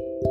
you